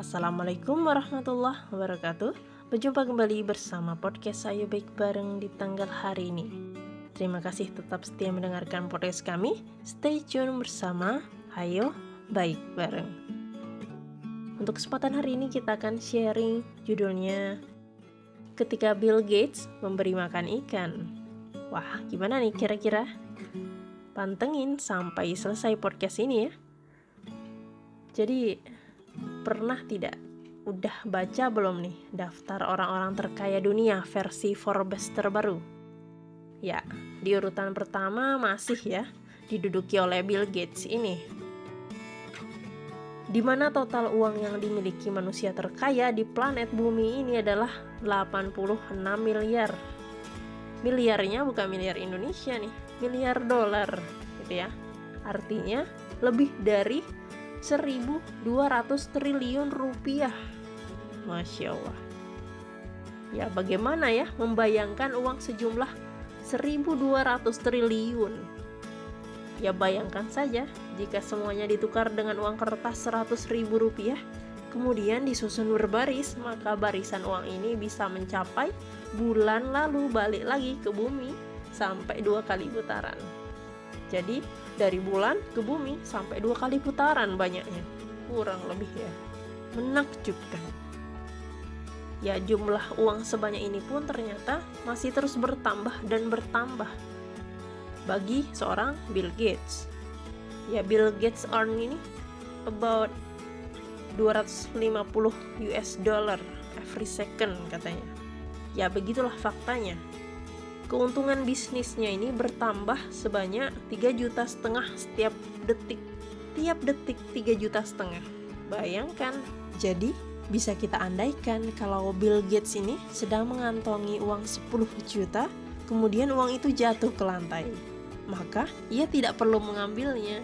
Assalamualaikum warahmatullahi wabarakatuh. Berjumpa kembali bersama podcast Ayo Baik Bareng di tanggal hari ini. Terima kasih tetap setia mendengarkan podcast kami. Stay tune bersama. Ayo Baik Bareng. Untuk kesempatan hari ini kita akan sharing judulnya Ketika Bill Gates memberi makan ikan. Wah gimana nih kira-kira? Pantengin sampai selesai podcast ini ya. Jadi pernah tidak udah baca belum nih daftar orang-orang terkaya dunia versi Forbes terbaru? Ya, di urutan pertama masih ya diduduki oleh Bill Gates ini. Di mana total uang yang dimiliki manusia terkaya di planet bumi ini adalah 86 miliar. Miliarnya bukan miliar Indonesia nih, miliar dolar gitu ya. Artinya lebih dari 1200 triliun rupiah. Masya Allah. Ya bagaimana ya membayangkan uang sejumlah 1200 triliun. Ya bayangkan saja jika semuanya ditukar dengan uang kertas 100 ribu rupiah, kemudian disusun berbaris, maka barisan uang ini bisa mencapai bulan lalu balik lagi ke bumi sampai dua kali putaran. Jadi dari bulan ke bumi sampai dua kali putaran banyaknya. Kurang lebih ya. Menakjubkan. Ya jumlah uang sebanyak ini pun ternyata masih terus bertambah dan bertambah. Bagi seorang Bill Gates. Ya Bill Gates earn ini about 250 US dollar every second katanya. Ya begitulah faktanya keuntungan bisnisnya ini bertambah sebanyak 3 juta setengah setiap detik. Tiap detik 3 juta setengah. Bayangkan, jadi bisa kita andaikan kalau Bill Gates ini sedang mengantongi uang 10 juta, kemudian uang itu jatuh ke lantai. Maka ia tidak perlu mengambilnya.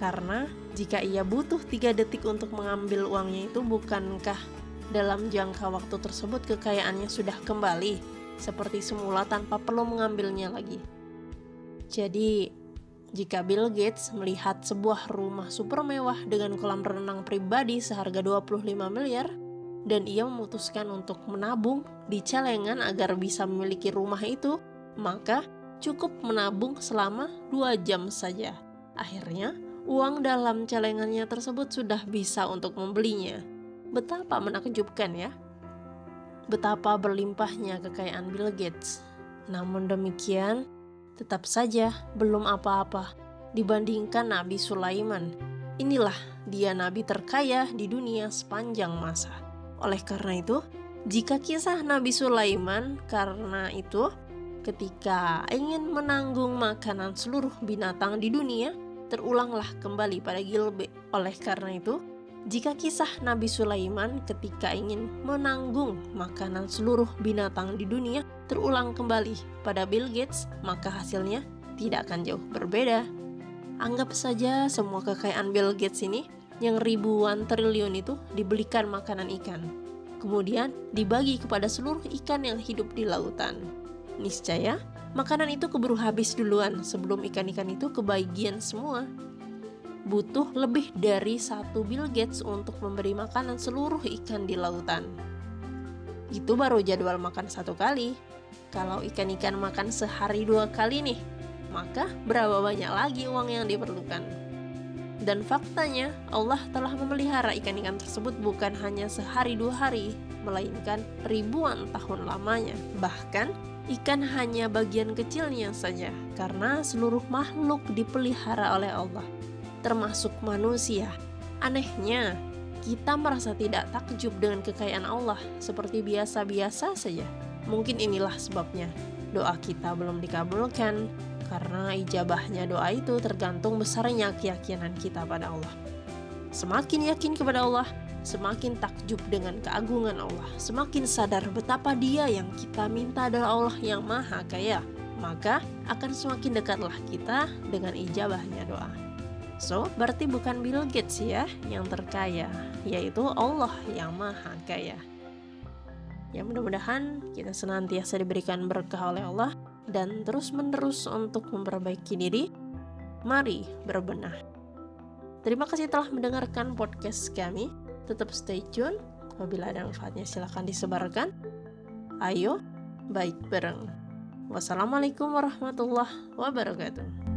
Karena jika ia butuh 3 detik untuk mengambil uangnya itu bukankah dalam jangka waktu tersebut kekayaannya sudah kembali seperti semula tanpa perlu mengambilnya lagi. Jadi, jika Bill Gates melihat sebuah rumah super mewah dengan kolam renang pribadi seharga 25 miliar, dan ia memutuskan untuk menabung di celengan agar bisa memiliki rumah itu, maka cukup menabung selama 2 jam saja. Akhirnya, uang dalam celengannya tersebut sudah bisa untuk membelinya. Betapa menakjubkan ya betapa berlimpahnya kekayaan Bill Gates. Namun demikian, tetap saja belum apa-apa dibandingkan Nabi Sulaiman. Inilah dia nabi terkaya di dunia sepanjang masa. Oleh karena itu, jika kisah Nabi Sulaiman karena itu ketika ingin menanggung makanan seluruh binatang di dunia, terulanglah kembali pada Gilbe. Oleh karena itu, jika kisah Nabi Sulaiman ketika ingin menanggung makanan seluruh binatang di dunia terulang kembali pada Bill Gates, maka hasilnya tidak akan jauh berbeda. Anggap saja semua kekayaan Bill Gates ini yang ribuan triliun itu dibelikan makanan ikan. Kemudian dibagi kepada seluruh ikan yang hidup di lautan. Niscaya, makanan itu keburu habis duluan sebelum ikan-ikan itu kebagian semua butuh lebih dari satu Bill Gates untuk memberi makanan seluruh ikan di lautan. Itu baru jadwal makan satu kali. Kalau ikan-ikan makan sehari dua kali nih, maka berapa banyak lagi uang yang diperlukan? Dan faktanya, Allah telah memelihara ikan-ikan tersebut bukan hanya sehari dua hari, melainkan ribuan tahun lamanya. Bahkan, ikan hanya bagian kecilnya saja, karena seluruh makhluk dipelihara oleh Allah termasuk manusia. Anehnya, kita merasa tidak takjub dengan kekayaan Allah seperti biasa-biasa saja. Mungkin inilah sebabnya doa kita belum dikabulkan karena ijabahnya doa itu tergantung besarnya keyakinan kita pada Allah. Semakin yakin kepada Allah, semakin takjub dengan keagungan Allah, semakin sadar betapa Dia yang kita minta adalah Allah yang Maha Kaya, maka akan semakin dekatlah kita dengan ijabahnya doa. So, berarti bukan Bill Gates ya yang terkaya, yaitu Allah yang maha kaya. Ya mudah-mudahan kita senantiasa diberikan berkah oleh Allah dan terus-menerus untuk memperbaiki diri. Mari berbenah. Terima kasih telah mendengarkan podcast kami. Tetap stay tune. Apabila ada manfaatnya silahkan disebarkan. Ayo, baik bareng. Wassalamualaikum warahmatullahi wabarakatuh.